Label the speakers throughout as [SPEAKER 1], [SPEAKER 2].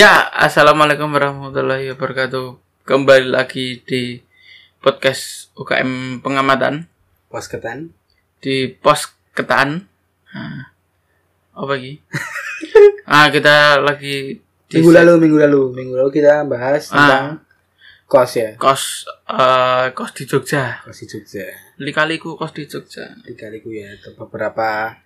[SPEAKER 1] Ya, assalamualaikum warahmatullahi wabarakatuh. Kembali lagi di podcast UKM pengamatan
[SPEAKER 2] Pos ketan.
[SPEAKER 1] di pos ketan. Nah, apa lagi? ah kita lagi di
[SPEAKER 2] Minggu lalu, minggu lalu, minggu lalu kita bahas
[SPEAKER 1] Ah.
[SPEAKER 2] tentang kos ya.
[SPEAKER 1] kos eh, kos di Jogja.
[SPEAKER 2] Kos di Jogja.
[SPEAKER 1] Likaliku kos di Jogja.
[SPEAKER 2] Dikaliku ya, beberapa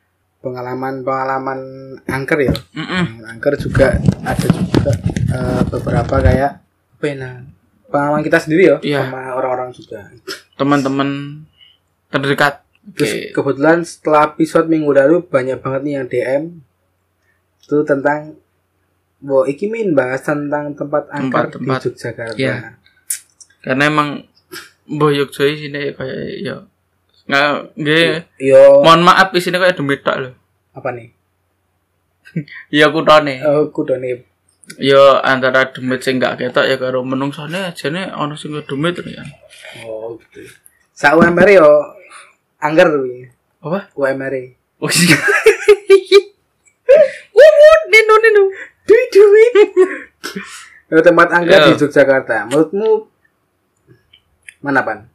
[SPEAKER 2] pengalaman-pengalaman angker ya.
[SPEAKER 1] Mm-mm.
[SPEAKER 2] Angker juga ada juga eh, beberapa kayak apa ya, pengalaman kita sendiri ya
[SPEAKER 1] Iya.
[SPEAKER 2] sama orang-orang juga.
[SPEAKER 1] Teman-teman terdekat.
[SPEAKER 2] Terus
[SPEAKER 1] Oke.
[SPEAKER 2] kebetulan setelah episode minggu lalu banyak banget nih yang DM itu tentang Bo, iki min bahas tentang tempat angker
[SPEAKER 1] Tempat-tempat.
[SPEAKER 2] di Yogyakarta.
[SPEAKER 1] Iya. Karena emang Yogja di sini kayak ya nggak nggih
[SPEAKER 2] Yo,
[SPEAKER 1] mohon maaf di sini kayak demit tok loh.
[SPEAKER 2] apa nih?
[SPEAKER 1] Iya kutone.
[SPEAKER 2] Oh, kudu nih.
[SPEAKER 1] Ya antara demit sing gak ketok ya karo menungsane ajane ana sing demit ya.
[SPEAKER 2] Oh, gitu. Sa UMR yo angker kuwi.
[SPEAKER 1] Apa?
[SPEAKER 2] UMR.
[SPEAKER 1] Oh iya. Wuh, nino nino.
[SPEAKER 2] Duit duit. Yo tempat angker
[SPEAKER 1] Yo.
[SPEAKER 2] di Yogyakarta. Menurutmu mana pan?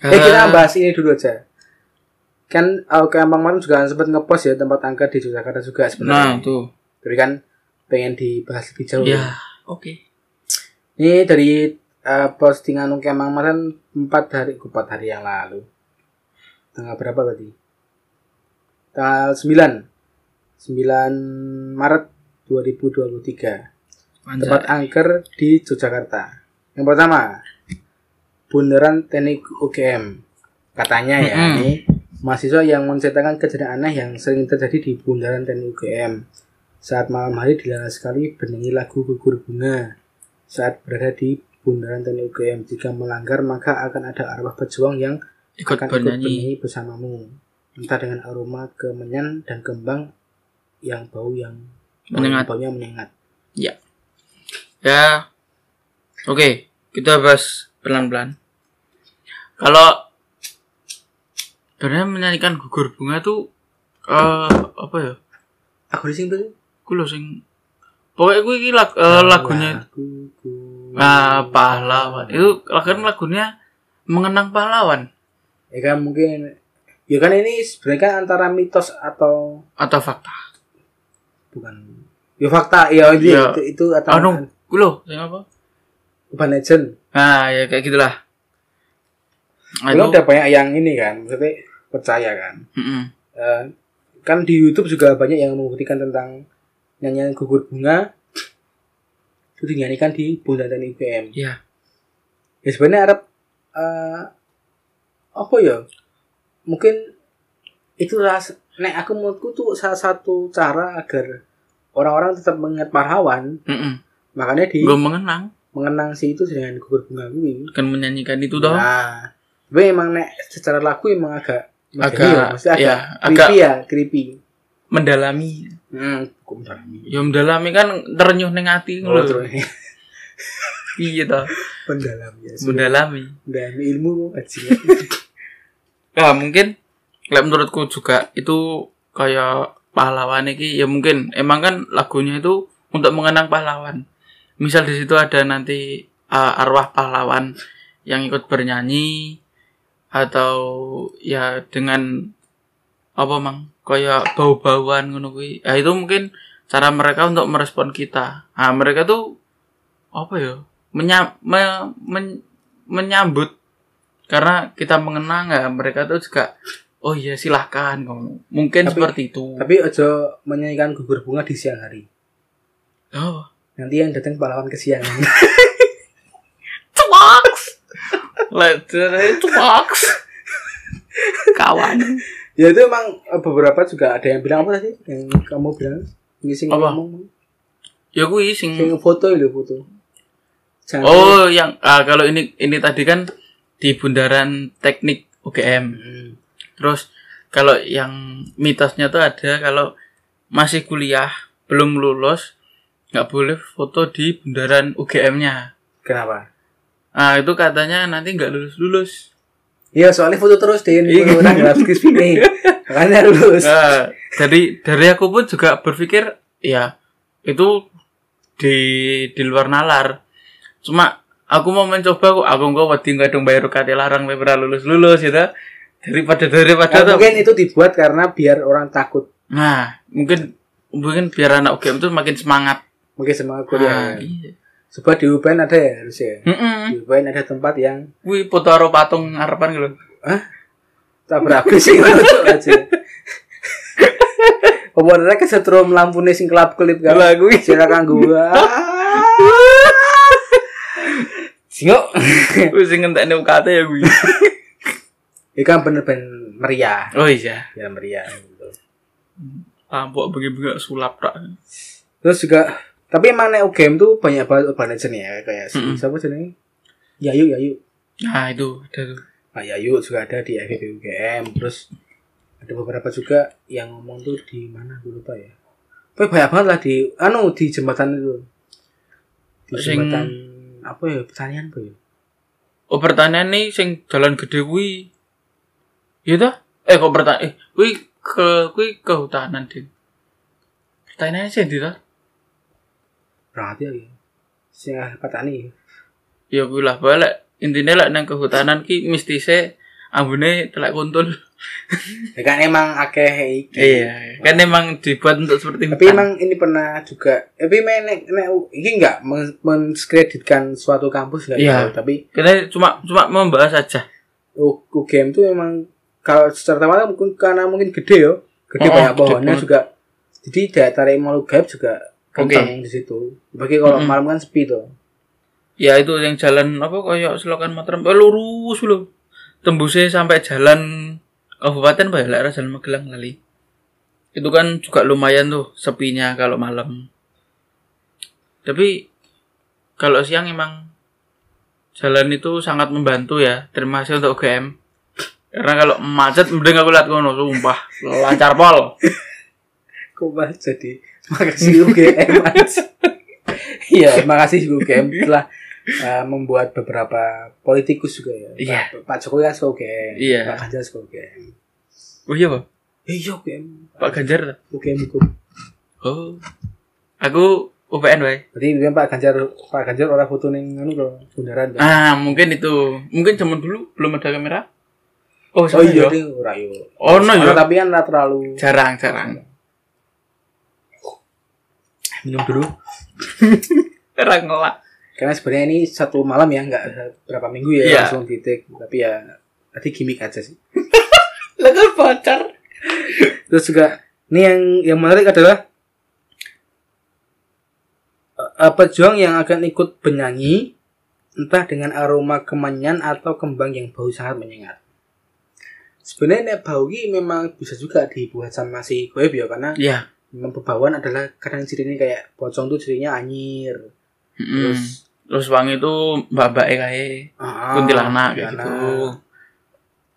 [SPEAKER 2] Eh kita bahas ini dulu aja. Kan uh, kayak Bang Martin juga sempat ngepost ya tempat angker di Yogyakarta juga
[SPEAKER 1] Nah,
[SPEAKER 2] sebenarnya.
[SPEAKER 1] tuh.
[SPEAKER 2] Tapi kan pengen dibahas lebih jauh.
[SPEAKER 1] Ya, oke.
[SPEAKER 2] Ini dari uh, postingan Kemang Martin 4 hari 4 hari yang lalu. Tanggal berapa berarti? Tanggal 9. 9 Maret 2023. Tempat angker di Yogyakarta. Yang pertama, Bundaran Teknik UGM. Katanya ya,
[SPEAKER 1] Mm-mm.
[SPEAKER 2] ini mahasiswa yang menceritakan kejadian aneh yang sering terjadi di Bundaran Teknik UGM. Saat malam hari dilarang sekali bernyanyi lagu gugur bunga. Saat berada di Bundaran Teknik UGM, jika melanggar maka akan ada arwah pejuang yang
[SPEAKER 1] ikut
[SPEAKER 2] akan ikut
[SPEAKER 1] bernyanyi.
[SPEAKER 2] bernyanyi bersamamu. Entah dengan aroma kemenyan dan kembang yang bau yang
[SPEAKER 1] Menyengat.
[SPEAKER 2] baunya menyengat.
[SPEAKER 1] Ya. Oke, kita bahas pelan-pelan. Kalau sebenarnya menyanyikan gugur bunga tuh eh apa ya?
[SPEAKER 2] Aku di sini tuh.
[SPEAKER 1] Ku lho sing pokoknya gue iki lag- eh, lagunya
[SPEAKER 2] Laguku.
[SPEAKER 1] ah pahlawan. Itu kan lagunya mengenang pahlawan
[SPEAKER 2] Ya kan mungkin ya kan ini sebenarnya kan antara mitos atau
[SPEAKER 1] atau fakta.
[SPEAKER 2] bukan ya fakta ya itu
[SPEAKER 1] Ya.
[SPEAKER 2] itu, itu atau
[SPEAKER 1] Anu, lho, sing apa?
[SPEAKER 2] urban legend.
[SPEAKER 1] Nah, ya kayak gitulah. Itu-
[SPEAKER 2] udah banyak yang ini kan, maksudnya percaya kan.
[SPEAKER 1] Mm-mm.
[SPEAKER 2] Eh, kan di YouTube juga banyak yang membuktikan tentang nyanyian gugur bunga itu dinyanyikan di Bundaran IPM.
[SPEAKER 1] Iya.
[SPEAKER 2] Ya sebenarnya Arab eh, apa ya? Mungkin itu ras nek aku menurutku tuh salah satu cara agar orang-orang tetap mengingat pahlawan,
[SPEAKER 1] Mm-mm.
[SPEAKER 2] makanya di
[SPEAKER 1] Gue mengenang
[SPEAKER 2] mengenang si itu dengan gugur bunga kuwi.
[SPEAKER 1] kan menyanyikan itu toh.
[SPEAKER 2] Nah, tapi emang nek secara lagu emang agak
[SPEAKER 1] Agak,
[SPEAKER 2] ya, maksudnya agak
[SPEAKER 1] ya,
[SPEAKER 2] creepy
[SPEAKER 1] agak-
[SPEAKER 2] ya, creepy.
[SPEAKER 1] Mendalami.
[SPEAKER 2] Hmm, kok mendalami.
[SPEAKER 1] Ya mendalami kan terenyuh ning ati
[SPEAKER 2] Oh,
[SPEAKER 1] lho. Iya toh.
[SPEAKER 2] mendalami ya.
[SPEAKER 1] Mendalami.
[SPEAKER 2] Mendalami ilmu aja.
[SPEAKER 1] Nah, mungkin lek menurutku juga itu kayak pahlawan iki ya mungkin emang kan lagunya itu untuk mengenang pahlawan. Misal di situ ada nanti uh, arwah pahlawan yang ikut bernyanyi atau ya dengan apa mang kayak bau-bauan ngono kuwi. Ya itu mungkin cara mereka untuk merespon kita. Nah, mereka tuh apa ya? Menya, me- men- menyambut karena kita mengenang ya mereka tuh juga oh iya silahkan mungkin
[SPEAKER 2] Tapi-
[SPEAKER 1] seperti itu
[SPEAKER 2] Tapi aja menyanyikan gugur bunga di siang hari.
[SPEAKER 1] oh
[SPEAKER 2] Nanti yang datang pahlawan kesiangan.
[SPEAKER 1] cuaks let's cuaks kawan
[SPEAKER 2] ya itu emang eh, beberapa juga ada yang bilang apa tadi? Yang kamu bilang
[SPEAKER 1] Apa?
[SPEAKER 2] ngomong
[SPEAKER 1] ya gue sing
[SPEAKER 2] sing foto itu foto. Jangan
[SPEAKER 1] oh yang ah, kalau ini ini tadi kan di bundaran teknik UGM
[SPEAKER 2] Hmm.
[SPEAKER 1] terus kalau yang mitosnya tuh ada kalau masih kuliah belum lulus nggak boleh foto di bundaran UGM-nya
[SPEAKER 2] Kenapa?
[SPEAKER 1] ah itu katanya nanti nggak lulus lulus
[SPEAKER 2] Iya soalnya foto terus deh ini
[SPEAKER 1] Iya.
[SPEAKER 2] orang nggak skripsi nih makanya lulus.
[SPEAKER 1] Nah, dari dari aku pun juga berpikir ya itu di di luar nalar. Cuma aku mau mencoba kok aku nggak wedi nggak dong bayar UKT larang lebar lulus lulus gitu. Daripada daripada
[SPEAKER 2] Nah, mungkin itu dibuat karena biar orang takut.
[SPEAKER 1] Nah mungkin mungkin biar anak UGM tuh makin semangat
[SPEAKER 2] mungkin semangat
[SPEAKER 1] nah,
[SPEAKER 2] kuliah
[SPEAKER 1] iya.
[SPEAKER 2] sebab di UPN ada ya harusnya
[SPEAKER 1] Mm-mm.
[SPEAKER 2] di UPN ada tempat yang
[SPEAKER 1] Wih, foto karo patung harapan gitu.
[SPEAKER 2] tak berapa sih aja Pemerintah kesetrum lampu nih sing kelap kelip kan
[SPEAKER 1] Lah, kuwi.
[SPEAKER 2] silakan gua Singok
[SPEAKER 1] Wih, sing ngentekne UKT ya gue.
[SPEAKER 2] Ini kan bener-bener meriah
[SPEAKER 1] Oh iya.
[SPEAKER 2] Ya meriah gitu.
[SPEAKER 1] Lampu bagi-bagi sulap tak.
[SPEAKER 2] Terus juga Tapi emang nek UGM tuh banyak banget urban legend ya Kayak si
[SPEAKER 1] Mm-mm.
[SPEAKER 2] siapa jenenge Yayu Yayu
[SPEAKER 1] Nah, itu ada tuh.
[SPEAKER 2] Nah Yayu juga ada di FIB UGM Terus ada beberapa juga yang ngomong tuh di mana gue lupa ya tapi banyak banget lah di anu di jembatan itu di
[SPEAKER 1] Sing-
[SPEAKER 2] jembatan apa ya pertanian apa ya
[SPEAKER 1] Oh, pertanyaan nih sing jalan gede kuwi. Iya dah? Eh, kok pertanyaan eh kuwi ke kuwi kehutanan, Din. Pertanyaannya sih ndi ta?
[SPEAKER 2] Berarti ya sing petani
[SPEAKER 1] Ya lah balik. Intinya lah nang kehutanan ki mistise ambune telek kuntul.
[SPEAKER 2] ya kan emang akeh iki
[SPEAKER 1] Iya, kan emang dibuat untuk seperti
[SPEAKER 2] tapi
[SPEAKER 1] hutan.
[SPEAKER 2] emang ini pernah juga tapi emang nek, ini enggak men- menskreditkan suatu kampus enggak
[SPEAKER 1] Iya.
[SPEAKER 2] tapi
[SPEAKER 1] kita cuma cuma membahas aja.
[SPEAKER 2] U- UGM tuh emang kalau secara awal mungkin karena mungkin gede ya gede
[SPEAKER 1] Oh,
[SPEAKER 2] banyak
[SPEAKER 1] gede
[SPEAKER 2] pohonnya juga jadi daya tarik malu gaib juga kencang di situ bagi kalau
[SPEAKER 1] Mm-mm.
[SPEAKER 2] malam kan sepi tuh
[SPEAKER 1] Ya itu yang jalan apa kayak selokan Mataram eh, lurus loh. Tembusnya sampai jalan kabupaten apa ya? Jalan Magelang lali. Itu kan juga lumayan tuh sepinya kalau malam. Tapi kalau siang emang jalan itu sangat membantu ya. Terima kasih untuk UGM. Karena kalau macet mending aku lihat kono sumpah lancar pol.
[SPEAKER 2] kok jadi makasih UGM. Iya, makasih UGM telah uh, membuat beberapa politikus juga ya.
[SPEAKER 1] Iya.
[SPEAKER 2] Pak, Pak Jokowi kan suka UGM,
[SPEAKER 1] Iya.
[SPEAKER 2] Pak Ganjar suka UGM.
[SPEAKER 1] Oh iya pak,
[SPEAKER 2] Eh, Iya UGM,
[SPEAKER 1] Pak Ganjar.
[SPEAKER 2] UGM hukum.
[SPEAKER 1] Oh, aku UPN wae.
[SPEAKER 2] Berarti bilang Pak Ganjar, Pak Ganjar orang foto ning anu loh, bundaran. kan?
[SPEAKER 1] Ah, mungkin itu. Mungkin zaman dulu belum ada kamera.
[SPEAKER 2] Oh
[SPEAKER 1] Oh,
[SPEAKER 2] iya,
[SPEAKER 1] ya?
[SPEAKER 2] ora yo.
[SPEAKER 1] Oh, no
[SPEAKER 2] Ono,
[SPEAKER 1] ya.
[SPEAKER 2] Tapi kan terlalu
[SPEAKER 1] Jarang, jarang.
[SPEAKER 2] Minum dulu.
[SPEAKER 1] Ngelak.
[SPEAKER 2] Karena sebenarnya ini satu malam ya, nggak berapa minggu ya
[SPEAKER 1] Iya.
[SPEAKER 2] langsung titik. Tapi ya tadi gimmick aja sih.
[SPEAKER 1] Kan pacar.
[SPEAKER 2] Terus juga ini yang yang menarik adalah eh, pejuang yang akan ikut bernyanyi entah dengan aroma kemenyan atau kembang yang bau sangat menyengat. Sebenarnya bau ini memang bisa juga dibuat sama si goib ya karena
[SPEAKER 1] Iya.
[SPEAKER 2] Memang bebauan adalah kadang cirinya kayak pocong tuh cirinya anyir.
[SPEAKER 1] Mm.
[SPEAKER 2] Terus
[SPEAKER 1] Terus wangi itu mbak-mbak kayak
[SPEAKER 2] ah,
[SPEAKER 1] kuntilanak kayak gitu.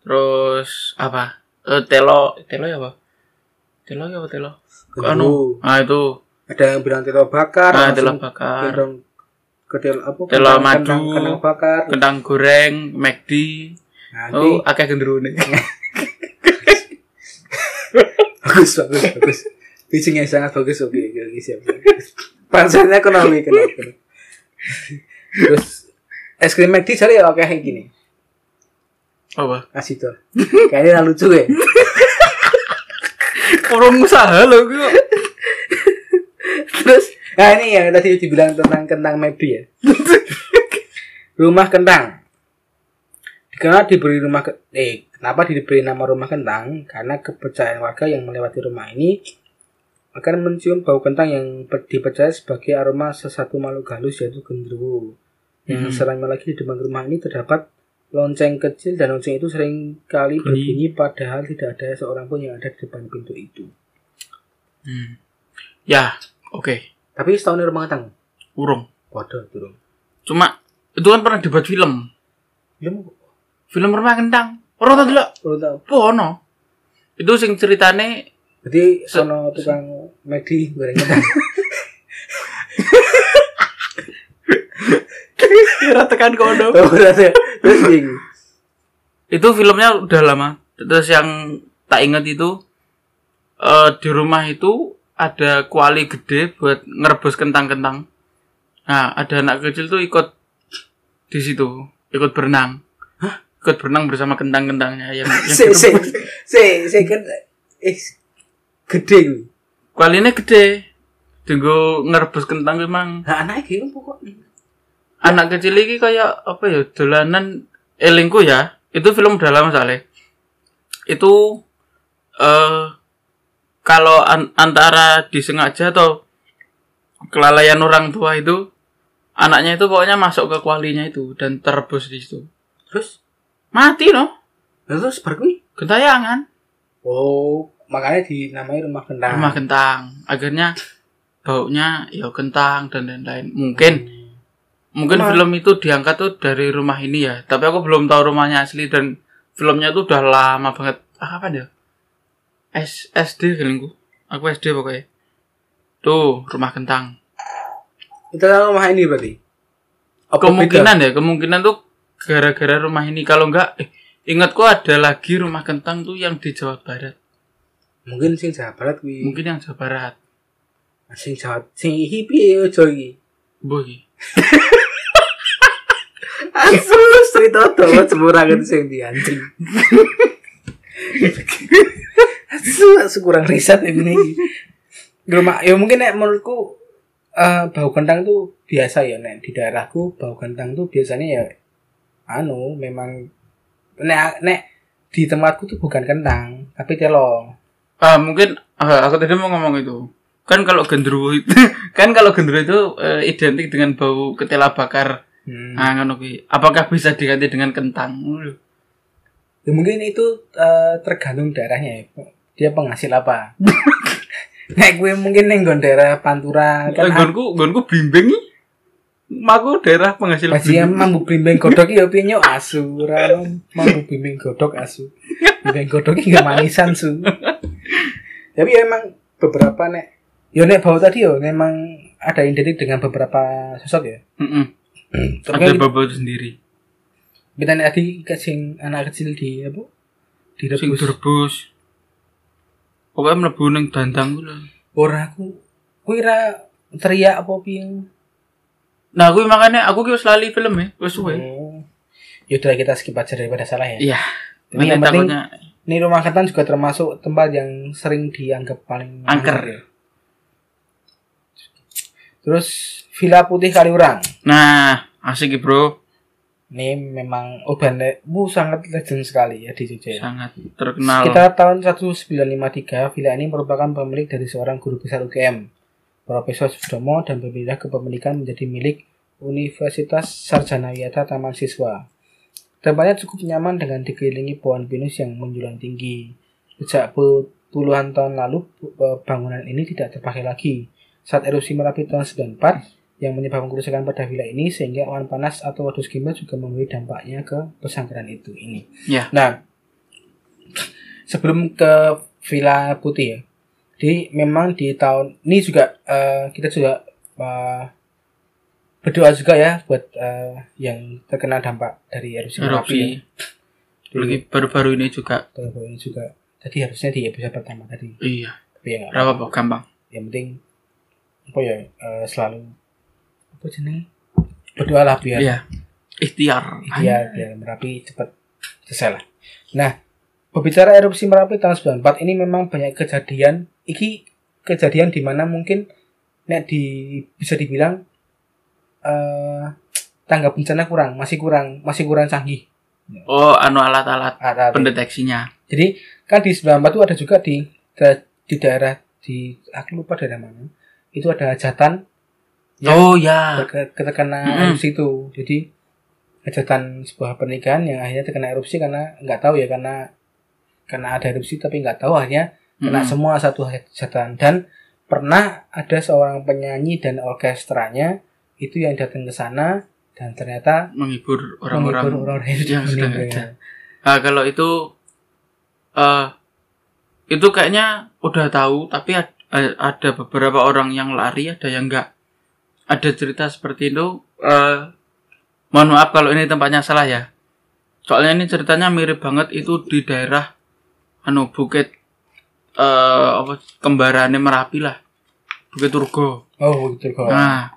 [SPEAKER 1] Terus apa? Eh, telo, telo ya apa? Telo ya apa telo? Anu, ah itu
[SPEAKER 2] Ada yang bilang telo bakar,
[SPEAKER 1] ah, telo bakar,
[SPEAKER 2] gendong ke tel apa?
[SPEAKER 1] Telo madu.
[SPEAKER 2] kentang- bakar.
[SPEAKER 1] kentang goreng, McD.
[SPEAKER 2] Nah,
[SPEAKER 1] Oh, akeh gendruwo nih.
[SPEAKER 2] bagus bagus bagus pitching yang sangat bagus oke oke oke, siap Panselnya ekonomi kenapa? Terus es krim McD cari ya kayak gini.
[SPEAKER 1] Apa?
[SPEAKER 2] kasih tuh kayaknya lucu ya.
[SPEAKER 1] Orang usaha loh gue.
[SPEAKER 2] terus nah ini yang tadi dibilang tentang kentang McD ya. Rumah kentang. Kenapa diberi rumah ke eh kenapa diberi nama rumah kentang? Karena kepercayaan warga yang melewati rumah ini akan mencium bau kentang yang per- dipercaya sebagai aroma sesuatu makhluk halus yaitu gendruwo. Yang
[SPEAKER 1] Hmm.
[SPEAKER 2] seramnya lagi di depan rumah ini terdapat lonceng kecil dan lonceng itu sering kali berbunyi padahal tidak ada seorang pun yang ada di depan pintu itu.
[SPEAKER 1] Hmm. Ya, oke.
[SPEAKER 2] Tapi setahun ini rumah kentang.
[SPEAKER 1] Urung.
[SPEAKER 2] Waduh, turun.
[SPEAKER 1] Cuma itu kan pernah dibuat film.
[SPEAKER 2] Film
[SPEAKER 1] Film rumah kentang. Orang tau dulu.
[SPEAKER 2] perlu tahu.
[SPEAKER 1] Pono. Itu sing ceritane
[SPEAKER 2] Berarti sono tukang McD goreng kentang.
[SPEAKER 1] tekan kono.
[SPEAKER 2] Oh, terus.
[SPEAKER 1] Itu filmnya udah lama. Terus yang tak ingat itu eh di rumah itu ada kuali gede buat ngerebus kentang-kentang. Nah, ada anak kecil tuh ikut di situ, ikut berenang. Ikut berenang bersama kentang-kentangnya yang, yang
[SPEAKER 2] Se se
[SPEAKER 1] direbus.
[SPEAKER 2] se se kan eh gede.
[SPEAKER 1] Kualinya gede. Tunggu ngerebus kentang memang
[SPEAKER 2] Nah, anaknya gitu pokoknya.
[SPEAKER 1] anak kecil ini kayak apa ya dolanan elingku ya. Itu film udah lama soalnya. Itu eh kalau an- antara disengaja atau kelalaian orang tua itu anaknya itu pokoknya masuk ke kualinya itu dan terebus di situ.
[SPEAKER 2] Terus?
[SPEAKER 1] Mati loh
[SPEAKER 2] terus kuwi.
[SPEAKER 1] gentayangan.
[SPEAKER 2] Oh, makanya dinamai rumah kentang.
[SPEAKER 1] rumah kentang. Akhirnya baunya ya kentang dan lain-lain. Mungkin mungkin
[SPEAKER 2] Rumah-
[SPEAKER 1] film itu diangkat tuh dari rumah ini ya. Tapi aku belum tahu rumahnya asli dan filmnya tuh udah lama banget. Ah, kapan ya? S SD kalingku aku SD pokoknya. Tuh rumah kentang.
[SPEAKER 2] Itu rumah ini berarti. Apa
[SPEAKER 1] kemungkinan ya kemungkinan tuh gara-gara rumah ini. Kalau enggak eh, ingatku ada lagi rumah kentang tuh yang di Jawa Barat?
[SPEAKER 2] Mungkin sing Jawa Barat kuwi.
[SPEAKER 1] mungkin yang Jawa Barat
[SPEAKER 2] Sing Jawa sing iki piye ojo iki.
[SPEAKER 1] boy
[SPEAKER 2] Asu cerita dawa semurangan sing di anjing. asu asu kurang riset ini. Rumah ya mungkin nek menurutku eh, bau kentang tuh biasa ya nek di daerahku bau kentang tuh biasanya ya anu memang nek nek di tempatku tuh bukan kentang tapi telo.
[SPEAKER 1] Ah mungkin ah, aku tadi mau ngomong itu kan kalau gendruwo itu kan kalau gendruwo itu eh, identik dengan bau ketela bakar
[SPEAKER 2] Hmm.
[SPEAKER 1] ah ngono apakah bisa diganti dengan kentang
[SPEAKER 2] Ya mungkin itu eh, tergantung daerahnya ya. Dia penghasil apa? Nek gue mungkin neng nggon daerah Pantura
[SPEAKER 1] kan
[SPEAKER 2] kan
[SPEAKER 1] gonku gonku blimbing. Maku daerah penghasil blimbing.
[SPEAKER 2] mambu blimbing godok ya piye nyok asu ora mambu blimbing godok asu. Blimbing godok iki gak manisan su. Tapi ya emang beberapa nek yo nek bau tadi yo memang ada identik dengan beberapa sosok ya.
[SPEAKER 1] Mm-mm.
[SPEAKER 2] Tapi
[SPEAKER 1] ada
[SPEAKER 2] kan
[SPEAKER 1] bau itu sendiri
[SPEAKER 2] kita nek tadi ke sing anak kecil di apa? Di
[SPEAKER 1] sing
[SPEAKER 2] rebus.
[SPEAKER 1] direbus pokoknya mlebu ning dandang ku lho
[SPEAKER 2] Ora aku kuwi ra teriak apa piye?
[SPEAKER 1] nah aku makanya aku ki wis lali film ya wis suwe
[SPEAKER 2] Oh. Ya udah kita skip aja daripada salah ya.
[SPEAKER 1] iya
[SPEAKER 2] Tapi yang penting
[SPEAKER 1] takutnya
[SPEAKER 2] ini rumah kentang juga termasuk tempat yang sering dianggap paling
[SPEAKER 1] Angker.
[SPEAKER 2] ya. Terus Villa Putih Kaliurang.
[SPEAKER 1] nah asik ya bro
[SPEAKER 2] Ini memang oh bandnya bu sangat legend sekali ya di Jogja. ya.
[SPEAKER 1] sangat terkenal
[SPEAKER 2] Sekitar tahun 1953, villa ini merupakan pemilik dari seorang guru besar UGM, Profesor Sudomo, dan berpindah ke pemilikan menjadi milik Universitas Sarjana Wiyata Taman Siswa. Tempatnya cukup nyaman dengan dikelilingi pohon pinus yang menjulang tinggi. Sejak puluhan tahun lalu, eh, bangunan ini tidak terpakai lagi. Saat erupsi Merapi tahun 94, yang menyebabkan kerusakan pada villa ini sehingga awan panas atau wadus kimia juga memberi dampaknya ke pesanggaran itu ini.
[SPEAKER 1] Ya.
[SPEAKER 2] Nah, sebelum ke Villa Putih ya. Jadi memang di tahun ini juga eh, kita juga eh, berdoa juga ya buat eh, yang terkena dampak dari erupsi Merapi. ya.
[SPEAKER 1] Lagi baru-baru ini juga
[SPEAKER 2] baru-baru ini juga tadi harusnya di episode pertama tadi.
[SPEAKER 1] iya
[SPEAKER 2] Tapi ya apa-apa.
[SPEAKER 1] kok gampang
[SPEAKER 2] Yang penting apa ya eh, selalu apa jenenge berdoalah biar
[SPEAKER 1] iya ikhtiar
[SPEAKER 2] Iya, biar Merapi cepat selesai lah. Nah, berbicara erupsi Merapi tahun 94 ini memang banyak kejadian. Iki kejadian di mana mungkin nek di bisa dibilang eh tanggap bencana kurang, masih kurang, masih kurang canggih.
[SPEAKER 1] oh anu alat-alat pendeteksinya
[SPEAKER 2] Jadi kan di 94 itu ada juga di da- di daerah di aku lupa daerah mana. Itu ada hajatan
[SPEAKER 1] oh ya
[SPEAKER 2] terke- terkena
[SPEAKER 1] Mm-mm.
[SPEAKER 2] erupsi itu. Jadi hajatan sebuah pernikahan yang akhirnya terkena erupsi karena nggak tahu ya karena karena ada erupsi tapi nggak tahu akhirnya kena
[SPEAKER 1] Mm-mm.
[SPEAKER 2] semua satu hajatan dan pernah ada seorang penyanyi dan orkestranya itu yang datang ke sana dan ternyata
[SPEAKER 1] menghibur orang-orang
[SPEAKER 2] yang sudah meninggal.
[SPEAKER 1] Nah, kalau itu eh itu kayaknya udah tahu tapi ad- eh, ada beberapa orang yang lari ada yang enggak ada cerita seperti itu eh mohon maaf kalau ini tempatnya salah ya soalnya ini ceritanya mirip banget itu di daerah anu bukit eh apa kembarannya merapi lah Bukit Turgo.
[SPEAKER 2] Oh, gitu kok.
[SPEAKER 1] Nah,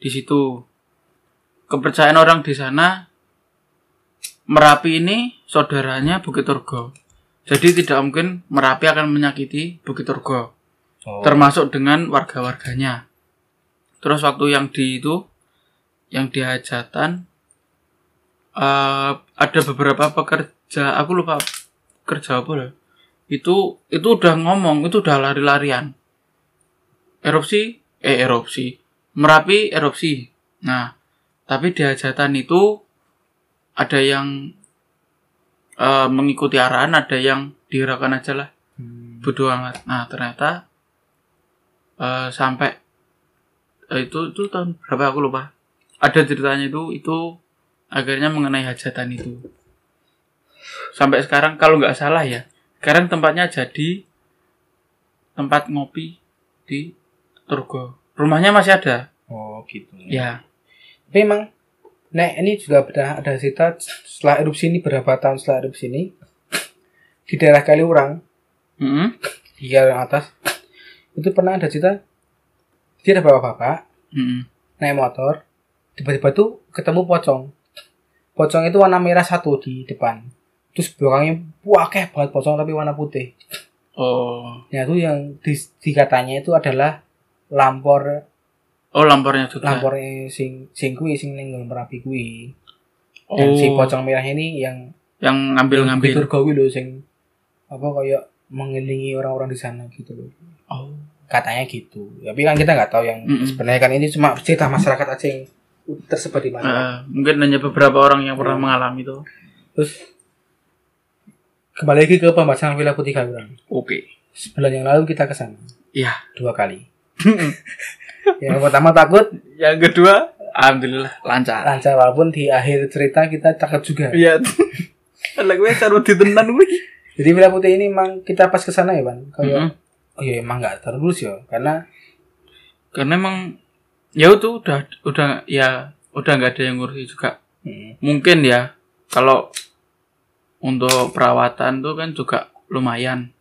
[SPEAKER 1] di situ kepercayaan orang di sana Merapi ini saudaranya Bukit Turgo. Jadi tidak mungkin Merapi akan menyakiti Bukit Turgo,
[SPEAKER 2] Oh.
[SPEAKER 1] termasuk dengan warga-warganya. Terus waktu yang di itu, yang di hajatan, eh, ada beberapa pekerja, aku lupa kerja apa lah. Itu itu udah ngomong, itu udah lari-larian. Erupsi, eh erupsi, Merapi erupsi. Nah, tapi di hajatan itu ada yang eh, mengikuti arahan, ada yang digerakkan aja lah,
[SPEAKER 2] Hmm.
[SPEAKER 1] bodo amat. Nah, ternyata eh, sampai eh, itu itu tahun berapa aku lupa. Ada ceritanya itu itu akhirnya mengenai hajatan itu. Sampai sekarang kalau nggak salah ya, sekarang tempatnya jadi tempat ngopi di Turgo. Rumahnya masih ada.
[SPEAKER 2] Oh, gitu.
[SPEAKER 1] Ya,
[SPEAKER 2] Tapi emang Nek ini juga pernah ada cerita setelah erupsi ini berapa tahun setelah erupsi ini di daerah Kaliurang
[SPEAKER 1] Mm-mm.
[SPEAKER 2] di yang atas itu pernah ada cerita dia ada bapak-bapak
[SPEAKER 1] Mm-mm.
[SPEAKER 2] naik motor tiba-tiba tuh ketemu pocong pocong itu warna merah satu di depan terus belakangnya wakeh banget pocong tapi warna putih
[SPEAKER 1] Oh,
[SPEAKER 2] nah itu yang di, dikatanya itu adalah lampor
[SPEAKER 1] oh lampornya juga.
[SPEAKER 2] lampornya sing sing kuwi sing ning Merapi kuwi
[SPEAKER 1] oh,
[SPEAKER 2] dan si pocong merah ini yang
[SPEAKER 1] yang ngambil-ngambil.
[SPEAKER 2] Fitur gawe lho sing apa kayak mengelilingi orang-orang di sana gitu loh.
[SPEAKER 1] Oh,
[SPEAKER 2] Katanya gitu. Tapi kan kita nggak tahu yang
[SPEAKER 1] Mm-mm.
[SPEAKER 2] sebenarnya kan ini cuma cerita masyarakat aja yang tersebar di mana.
[SPEAKER 1] eh, mungkin hanya beberapa orang yang pernah mengalami itu.
[SPEAKER 2] Terus kembali lagi ke pembahasan Villa Putih Kaliurang.
[SPEAKER 1] Oke.
[SPEAKER 2] Sebulan yang lalu kita ke sana
[SPEAKER 1] Iya.
[SPEAKER 2] dua kali. yang pertama takut
[SPEAKER 1] yang kedua, alhamdulillah lancar.
[SPEAKER 2] lancar walaupun di akhir cerita kita takut juga.
[SPEAKER 1] Iya. Lah gue cara ditenan gue.
[SPEAKER 2] Jadi Villa Putih ini memang kita pas ke sana ya, Bang. Kayak
[SPEAKER 1] Mm-mm.
[SPEAKER 2] oh iya emang nggak terus ya karena
[SPEAKER 1] Karena emang ya itu udah udah ya udah nggak ada yang ngurusi juga.
[SPEAKER 2] hmm,
[SPEAKER 1] Mungkin ya kalau untuk perawatan tuh kan juga lumayan.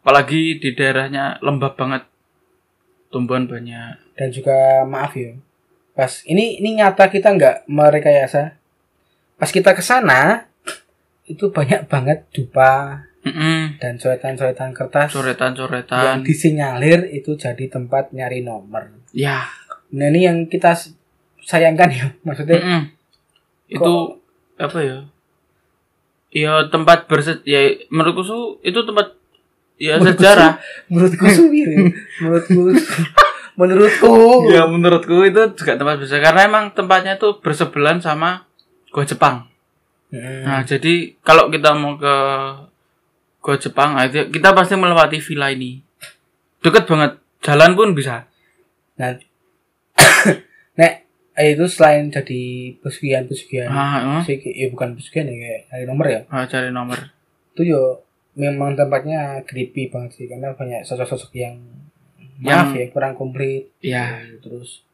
[SPEAKER 1] Apalagi di daerahnya lembab banget. Tumbuhan banyak.
[SPEAKER 2] dan juga maaf ya pas ini ini nyata kita nggak merekayasa pas kita ke sana itu banyak banget dupa
[SPEAKER 1] Mm-mm.
[SPEAKER 2] dan coretan-coretan kertas yang
[SPEAKER 1] Coretan-coretan.
[SPEAKER 2] disinyalir itu jadi tempat nyari nomor
[SPEAKER 1] Ya.
[SPEAKER 2] nah ini yang kita sayangkan ya maksudnya
[SPEAKER 1] Mm-mm. Itu apa ya? Ya tempat berse ya menurutku itu tempat ya
[SPEAKER 2] Menurutku
[SPEAKER 1] sejarah.
[SPEAKER 2] menurutku ya. menurutku menurutku
[SPEAKER 1] ya menurutku itu juga tempat bersejarah karena emang tempatnya tuh bersebelahan sama Gua Jepang.
[SPEAKER 2] Hmm.
[SPEAKER 1] Nah, jadi kalau kita mau ke Gua Jepang, nah, itu kita pasti melewati villa ini. Deket banget, jalan pun bisa.
[SPEAKER 2] nah nek itu selain jadi pesugihan-pesugihan
[SPEAKER 1] Ah, ah.
[SPEAKER 2] sih ya bukan pesugihan ya kayak nyari nomor ya
[SPEAKER 1] Ah, cari nomor.
[SPEAKER 2] itu yo memang tempatnya creepy banget sih karena banyak sosok-sosok yang
[SPEAKER 1] Yang-
[SPEAKER 2] maaf ya kurang komplit
[SPEAKER 1] Ya.
[SPEAKER 2] terus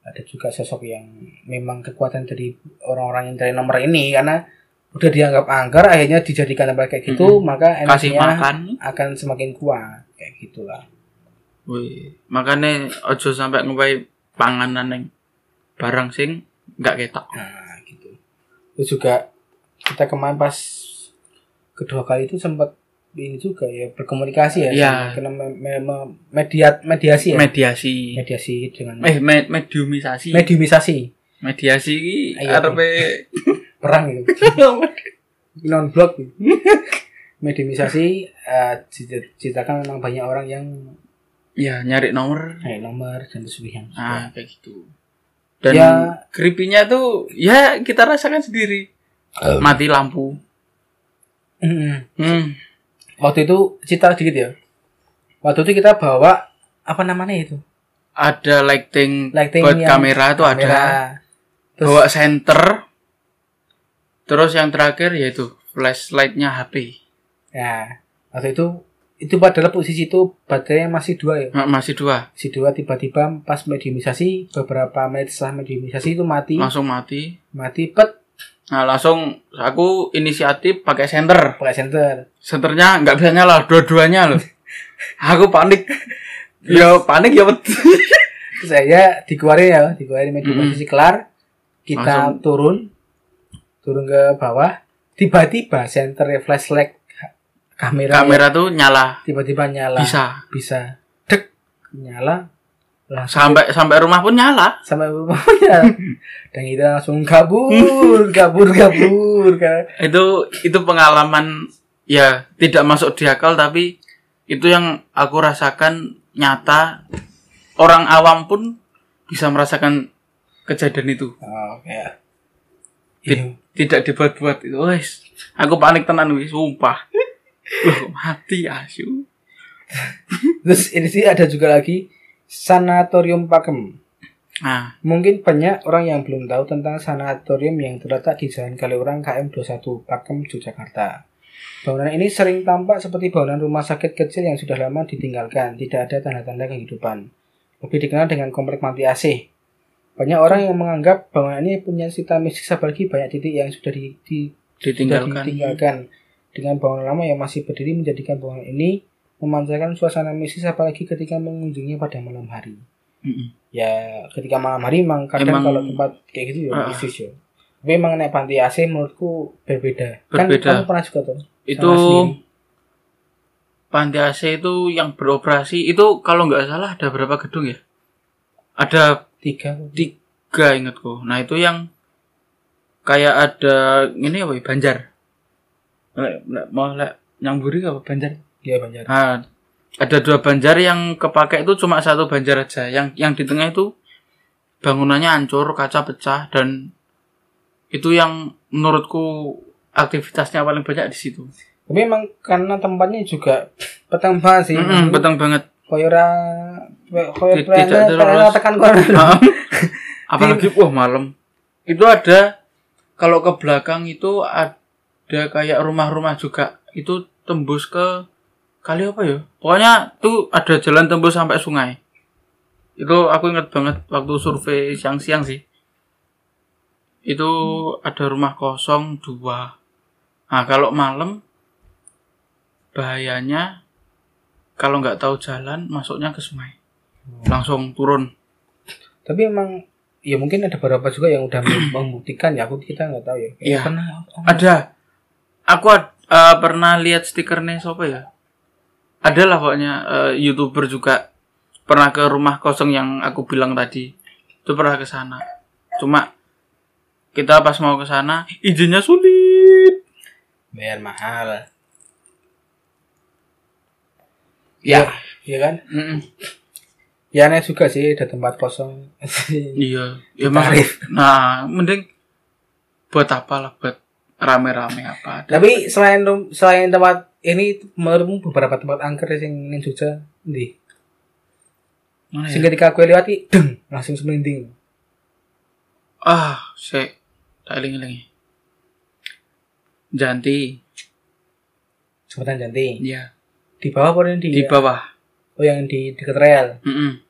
[SPEAKER 2] ada juga sosok yang memang kekuatan dari orang-orang yang cari nomor ini karena udah dianggap angker akhirnya dijadikan tempat kayak gitu maka
[SPEAKER 1] Kasih
[SPEAKER 2] energinya
[SPEAKER 1] makan.
[SPEAKER 2] akan semakin kuat kayak gitulah
[SPEAKER 1] Wih, makanya ojo sampai ngepai panganan yang barang sing nggak ketok.
[SPEAKER 2] nah gitu terus juga kita kemarin pas kedua kali itu sempat ini juga ya berkomunikasi ya
[SPEAKER 1] Iya.
[SPEAKER 2] sama- karena me- me- me- media mediasi ya
[SPEAKER 1] Mediasi.
[SPEAKER 2] mediasi dengan
[SPEAKER 1] Eh, me- mediumisasi.
[SPEAKER 2] mediumisasi
[SPEAKER 1] Mediasi ki
[SPEAKER 2] Ayo.
[SPEAKER 1] arepe
[SPEAKER 2] perang itu non blok mediumisasi eh, cerita- ceritakan memang banyak orang yang
[SPEAKER 1] ya nyari nomor.
[SPEAKER 2] naik nomor dan pesugihan
[SPEAKER 1] Ah, kayak gitu. Dan
[SPEAKER 2] Ya.
[SPEAKER 1] creepy-nya tuh ya kita rasakan sendiri. Mati lampu.
[SPEAKER 2] Mm-mm.
[SPEAKER 1] Hmm.
[SPEAKER 2] waktu itu cerita dikit ya waktu itu kita bawa apa namanya itu
[SPEAKER 1] Ada lighting,
[SPEAKER 2] Lighting
[SPEAKER 1] buat kamera tuh ada.
[SPEAKER 2] Terus
[SPEAKER 1] Bawa center. Terus yang terakhir yaitu flashlightnya HP.
[SPEAKER 2] ya waktu itu itu pada posisi itu baterainya masih dua ya
[SPEAKER 1] Ma- Masih dua.
[SPEAKER 2] si dua tiba-tiba pas mediumisasi beberapa menit setelah mediumisasi itu mati
[SPEAKER 1] Langsung mati.
[SPEAKER 2] mati pet
[SPEAKER 1] Nah langsung aku inisiatif pakai center.
[SPEAKER 2] pakai senter
[SPEAKER 1] Senternya nggak bisa nyala dua-duanya loh. aku panik. Ya panik ya
[SPEAKER 2] saya dikeluarin ya, dikeluarin media
[SPEAKER 1] Mm-mm.
[SPEAKER 2] posisi kelar. Kita
[SPEAKER 1] Langsung.
[SPEAKER 2] turun, turun ke bawah. Tiba-tiba center flashlight kamera,
[SPEAKER 1] Kamera tuh nyala.
[SPEAKER 2] tiba-tiba nyala.
[SPEAKER 1] Bisa.
[SPEAKER 2] Bisa. Dek, nyala. Langsung
[SPEAKER 1] Sampai sampai rumah pun nyala.
[SPEAKER 2] sampai bawahnya. Dan kita langsung kabur, kabur, kabur. Kan.
[SPEAKER 1] Itu itu pengalaman ya tidak masuk di akal tapi itu yang aku rasakan nyata. Orang awam pun bisa merasakan kejadian itu.
[SPEAKER 2] Oh,
[SPEAKER 1] Ti-
[SPEAKER 2] Iya.
[SPEAKER 1] Tidak dibuat-buat itu. Wes, aku panik tenan wis, sumpah. Loh, mati asu.
[SPEAKER 2] Terus ini sih ada juga lagi sanatorium Pakem.
[SPEAKER 1] Nah,
[SPEAKER 2] Mungkin banyak orang yang belum tahu tentang sanatorium yang terletak di Jalan Kaliurang KM 21 Pakem, Yogyakarta. Bangunan ini sering tampak seperti bangunan rumah sakit kecil yang sudah lama ditinggalkan, tidak ada tanda-tanda kehidupan. Lebih dikenal dengan komplek mati AC. Banyak orang yang menganggap bangunan ini punya cita mistis apalagi banyak titik yang sudah di, di- sudah
[SPEAKER 1] ditinggalkan.
[SPEAKER 2] ditinggalkan. Dengan bangunan lama yang masih berdiri menjadikan bangunan ini memancarkan suasana mistis apalagi ketika mengunjunginya pada malam hari
[SPEAKER 1] Mm-mm.
[SPEAKER 2] ya ketika malam hari emang kadang
[SPEAKER 1] Emang-
[SPEAKER 2] kalau tempat kayak gitu ya
[SPEAKER 1] Ah.
[SPEAKER 2] mistis ya tapi emang naik panti AC menurutku berbeda kan
[SPEAKER 1] Berbeda.
[SPEAKER 2] kamu pernah juga tuh
[SPEAKER 1] Itu panti AC itu yang beroperasi itu kalau nggak salah ada berapa gedung ya? Ada
[SPEAKER 2] tiga
[SPEAKER 1] tiga ingatku. Nah itu yang kayak ada ini apa ya Banjar. Mau lek nyamburi apa Banjar?
[SPEAKER 2] Ya banjar
[SPEAKER 1] Nah, ada dua Banjar yang kepake itu cuma satu Banjar aja. Yang yang di tengah itu bangunannya hancur, kaca pecah dan itu yang menurutku aktivitasnya paling banyak di situ.
[SPEAKER 2] tapi emang karena tempatnya juga petang banget sih
[SPEAKER 1] Mm-mm, beteng banget.
[SPEAKER 2] koyora koyor
[SPEAKER 1] Tidak-
[SPEAKER 2] plana tekan
[SPEAKER 1] Maaf. Apalagi wah malam. Itu ada kalau ke belakang itu ada kayak rumah-rumah juga. Itu tembus ke kali apa ya? Pokoknya tuh ada jalan tembus sampai sungai. Itu aku ingat banget waktu survei siang-siang sih. Itu ada rumah kosong dua. Nah kalau malam bahayanya kalau nggak tahu jalan masuknya ke sungai. Langsung turun.
[SPEAKER 2] tapi emang ya mungkin ada beberapa juga yang udah membuktikan ya aku kita nggak tahu ya
[SPEAKER 1] Iya.
[SPEAKER 2] pernah
[SPEAKER 1] Ada. Aku ad- eh, pernah lihat stikernya siapa ya? Ada lah pokoknya eh, youtuber juga pernah ke rumah kosong yang aku bilang tadi. Itu pernah ke sana. Cuma kita pas mau ke sana izinnya sulit.
[SPEAKER 2] bayar mahal
[SPEAKER 1] Ya.
[SPEAKER 2] ya kan
[SPEAKER 1] Mm-mm.
[SPEAKER 2] ya aneh juga sih ada tempat kosong
[SPEAKER 1] Iya. Ya.
[SPEAKER 2] Tarif.
[SPEAKER 1] Nah, mending buat apa lah buat rame-rame apa.
[SPEAKER 2] Tapi selain rum- selain tempat ini menurutmu beberapa tempat angker sing ning Jogja ndi?
[SPEAKER 1] Mana
[SPEAKER 2] Sing
[SPEAKER 1] ya?
[SPEAKER 2] ketika aku lewati deng langsung semending.
[SPEAKER 1] Ah, saya tak eling-elingi. Janti.
[SPEAKER 2] Jembatan Janti.
[SPEAKER 1] Iya.
[SPEAKER 2] Di bawah apa di?
[SPEAKER 1] Di bawah.
[SPEAKER 2] Oh yang di dekat rel.
[SPEAKER 1] Mm-mm.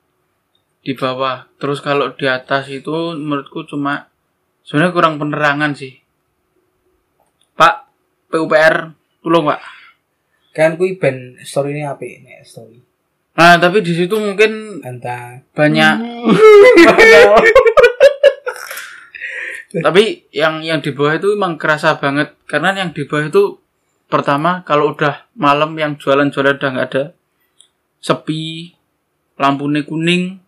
[SPEAKER 1] Di bawah. Terus kalau di atas itu menurutku cuma sebenarnya kurang penerangan sih. Pak, PUPR, tolong Pak.
[SPEAKER 2] Kan kui ben story ini apa nek story.
[SPEAKER 1] Nah, tapi di situ mungkin
[SPEAKER 2] Antah.
[SPEAKER 1] banyak tapi yang yang di bawah itu emang kerasa banget karena yang di bawah itu pertama kalau udah malam yang jualan-jualan udah nggak ada sepi lampunya kuning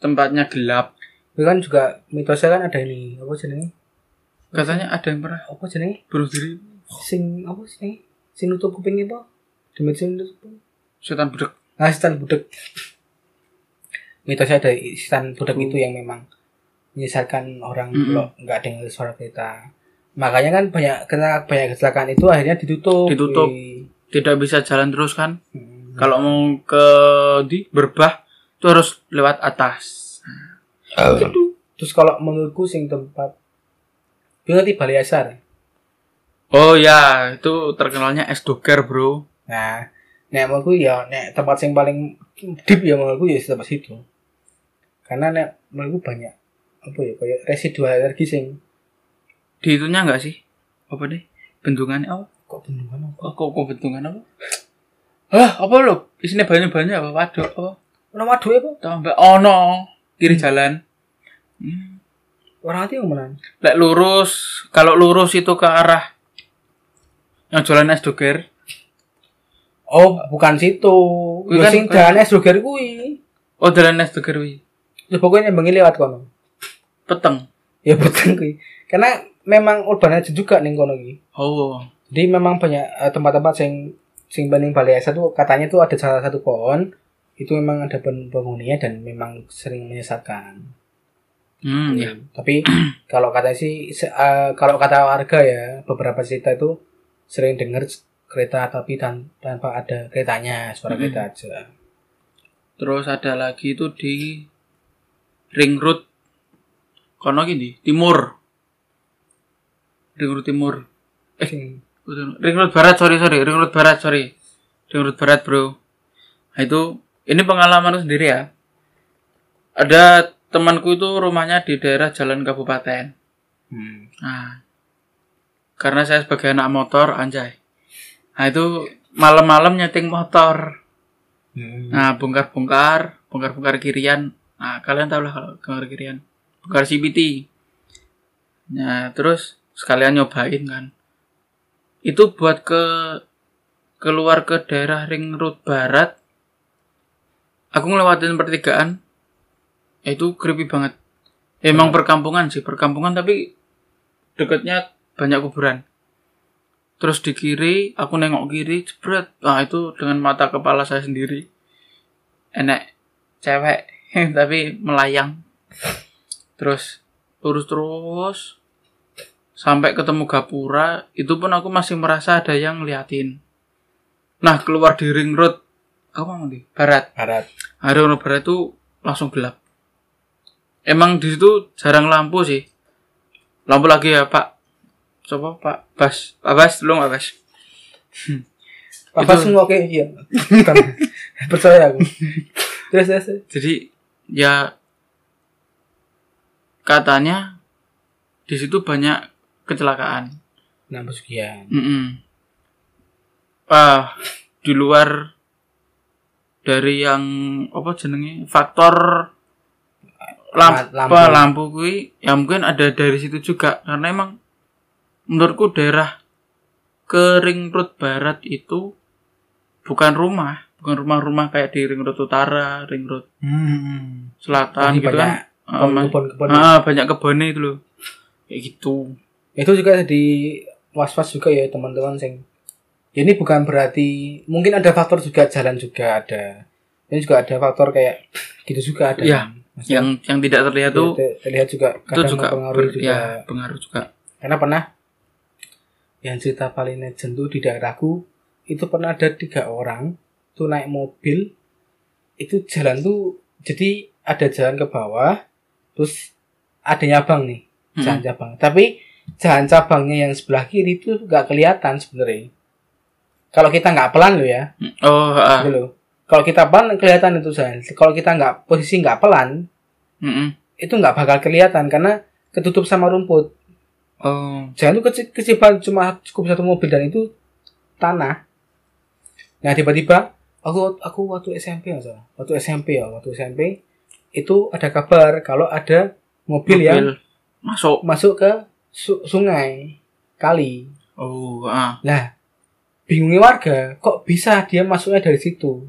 [SPEAKER 1] tempatnya gelap
[SPEAKER 2] kan juga mitosnya kan ada ini apa jenenge?
[SPEAKER 1] katanya ada yang pernah
[SPEAKER 2] Apa jenenge?
[SPEAKER 1] bunuh diri
[SPEAKER 2] Sing apa sih? Sing nutup kuping apa? Demi sing nutup kuping.
[SPEAKER 1] setan budek
[SPEAKER 2] Nah, setan budek. Mitosnya ada setan budek itu yang memang menyesatkan orang
[SPEAKER 1] Mm-mm.
[SPEAKER 2] kalau nggak dengar suara kita. Makanya kan banyak kena banyak kecelakaan itu akhirnya ditutup.
[SPEAKER 1] Ditutup.
[SPEAKER 2] Wih.
[SPEAKER 1] tidak bisa jalan terus kan
[SPEAKER 2] Hmm.
[SPEAKER 1] kalau mau ke di berbah itu harus lewat atas
[SPEAKER 2] Terus kalau menurutku sing tempat Dia ngerti Bali Asar.
[SPEAKER 1] Oh ya itu terkenalnya es doger bro
[SPEAKER 2] Nah, nek menurutku ya nek tempat yang paling deep ya menurutku ya tempat situ. Karena nek menurutku banyak apa ya kayak residual energi sing
[SPEAKER 1] di itunya enggak sih apa deh bendungannya apa
[SPEAKER 2] kok bendungan apa?
[SPEAKER 1] kok kok, kok bendungan apa Hah, apa lo? Isinya banyak-banyak apa? Waduh, apa?
[SPEAKER 2] Ono waduhe apa?
[SPEAKER 1] Tambah ono kiri jalan. Hmm.
[SPEAKER 2] Orang hati ngomongan.
[SPEAKER 1] Lek lurus, kalau lurus itu ke arah yang jualan es doger.
[SPEAKER 2] Oh, bukan situ.
[SPEAKER 1] Kuwi
[SPEAKER 2] Ya
[SPEAKER 1] kan-
[SPEAKER 2] sing dalan es doger kuwi.
[SPEAKER 1] Oh, jalan es doger wi.
[SPEAKER 2] Ya pokoknya bengi lewat kono.
[SPEAKER 1] Peteng.
[SPEAKER 2] Ya betul kuwi. Karena memang urban legend juga ning kono iki.
[SPEAKER 1] Oh.
[SPEAKER 2] Jadi memang banyak eh, tempat-tempat sing sing bening Balai Asa tuh katanya tuh ada salah satu pohon itu memang ada pen- penghuninya dan memang sering menyesatkan.
[SPEAKER 1] Hmm, ya.
[SPEAKER 2] Tapi kalau kata sih eh, kalau kata warga ya beberapa cerita itu sering dengar kereta tapi tan- tanpa ada keretanya suara
[SPEAKER 1] Hmm.
[SPEAKER 2] kereta aja.
[SPEAKER 1] Terus ada lagi itu di Ring Road. Kono gini, timur. Ring Road timur. Eh. Ring Road barat, sorry sorry. Ring Road barat, sorry. Ring Road barat, bro. Nah, itu ini pengalaman sendiri ya. Ada temanku itu rumahnya di daerah Jalan Kabupaten.
[SPEAKER 2] hmm.
[SPEAKER 1] Nah, karena saya sebagai anak motor, anjay. Nah, itu malam-malam nyeting motor.
[SPEAKER 2] Hmm.
[SPEAKER 1] Nah, bongkar-bongkar, bongkar-bongkar kirian. Nah, kalian tahu lah kalau bongkar kirian. Bongkar CBT. Nah, terus sekalian nyobain kan. Itu buat ke keluar ke daerah Ring Road Barat. Aku ngelewatin pertigaan. Itu creepy banget. Emang perkampungan sih, perkampungan tapi dekatnya banyak kuburan. Terus di kiri, aku nengok kiri, jebret. Nah, itu dengan mata kepala saya sendiri. Enek cewek, tapi melayang. Terus lurus terus sampai ketemu gapura, itu pun aku masih merasa ada yang ngeliatin. Nah, keluar di ring road, apa mau di barat.
[SPEAKER 2] Barat.
[SPEAKER 1] Hari Road barat itu langsung gelap. Emang di situ jarang lampu sih. Lampu lagi ya, Pak. Coba Pak Bas, Pak Bas, tolong Pak Bas.
[SPEAKER 2] Apa
[SPEAKER 1] Itu-
[SPEAKER 2] semua oke iya. Percaya aku. Terus terus.
[SPEAKER 1] Jadi ya katanya di situ banyak kecelakaan.
[SPEAKER 2] Nah, pesugihan.
[SPEAKER 1] Mm-mm. Ah, di luar dari yang apa jenenge faktor lampu
[SPEAKER 2] Lampu.
[SPEAKER 1] lampu, kuwi ya mungkin ada dari situ juga karena emang menurutku daerah ke ring road barat itu bukan rumah bukan rumah-rumah kayak di ring road utara ring road
[SPEAKER 2] Hmm.
[SPEAKER 1] selatan
[SPEAKER 2] Jadi
[SPEAKER 1] gitu
[SPEAKER 2] banyak
[SPEAKER 1] kan Ah, mas-
[SPEAKER 2] kebun-kebun.
[SPEAKER 1] ah, banyak kebunnya itu loh kayak gitu
[SPEAKER 2] Itu juga di was-was juga ya teman-teman sing. Ya, ini bukan berarti mungkin ada faktor juga jalan juga ada. Ini juga ada faktor kayak gitu juga ada. Maksudnya,
[SPEAKER 1] yang yang tidak terlihat tuh
[SPEAKER 2] ter- terlihat juga
[SPEAKER 1] itu juga
[SPEAKER 2] mempengaruhi
[SPEAKER 1] ber-
[SPEAKER 2] juga.
[SPEAKER 1] ya pengaruh juga
[SPEAKER 2] Karena pernah yang cerita paling legend tuh di daerahku itu pernah ada tiga orang tuh naik mobil. Itu jalan tuh jadi ada jalan ke bawah terus ada nyabang nih jalan
[SPEAKER 1] Mm-mm.
[SPEAKER 2] cabang. Tapi jalan cabangnya yang sebelah kiri itu nggak kelihatan sebenarnya. Kalau kita nggak pelan loh ya.
[SPEAKER 1] Oh ah.
[SPEAKER 2] gitu loh. Kalau kita pelan kelihatan itu jalan. Kalau kita nggak posisi nggak pelan
[SPEAKER 1] Mm-mm.
[SPEAKER 2] itu nggak bakal kelihatan karena ketutup sama rumput
[SPEAKER 1] oh
[SPEAKER 2] jalan itu kecil, kecil banget cuma cukup satu mobil dan itu tanah. Nah tiba-tiba aku aku waktu SMP ya salah waktu SMP ya waktu SMP itu ada kabar kalau ada mobil, yang
[SPEAKER 1] mobil masuk.
[SPEAKER 2] masuk ke su- sungai kali.
[SPEAKER 1] Oh ah.
[SPEAKER 2] Nah, bingungnya warga, kok bisa dia masuknya dari situ?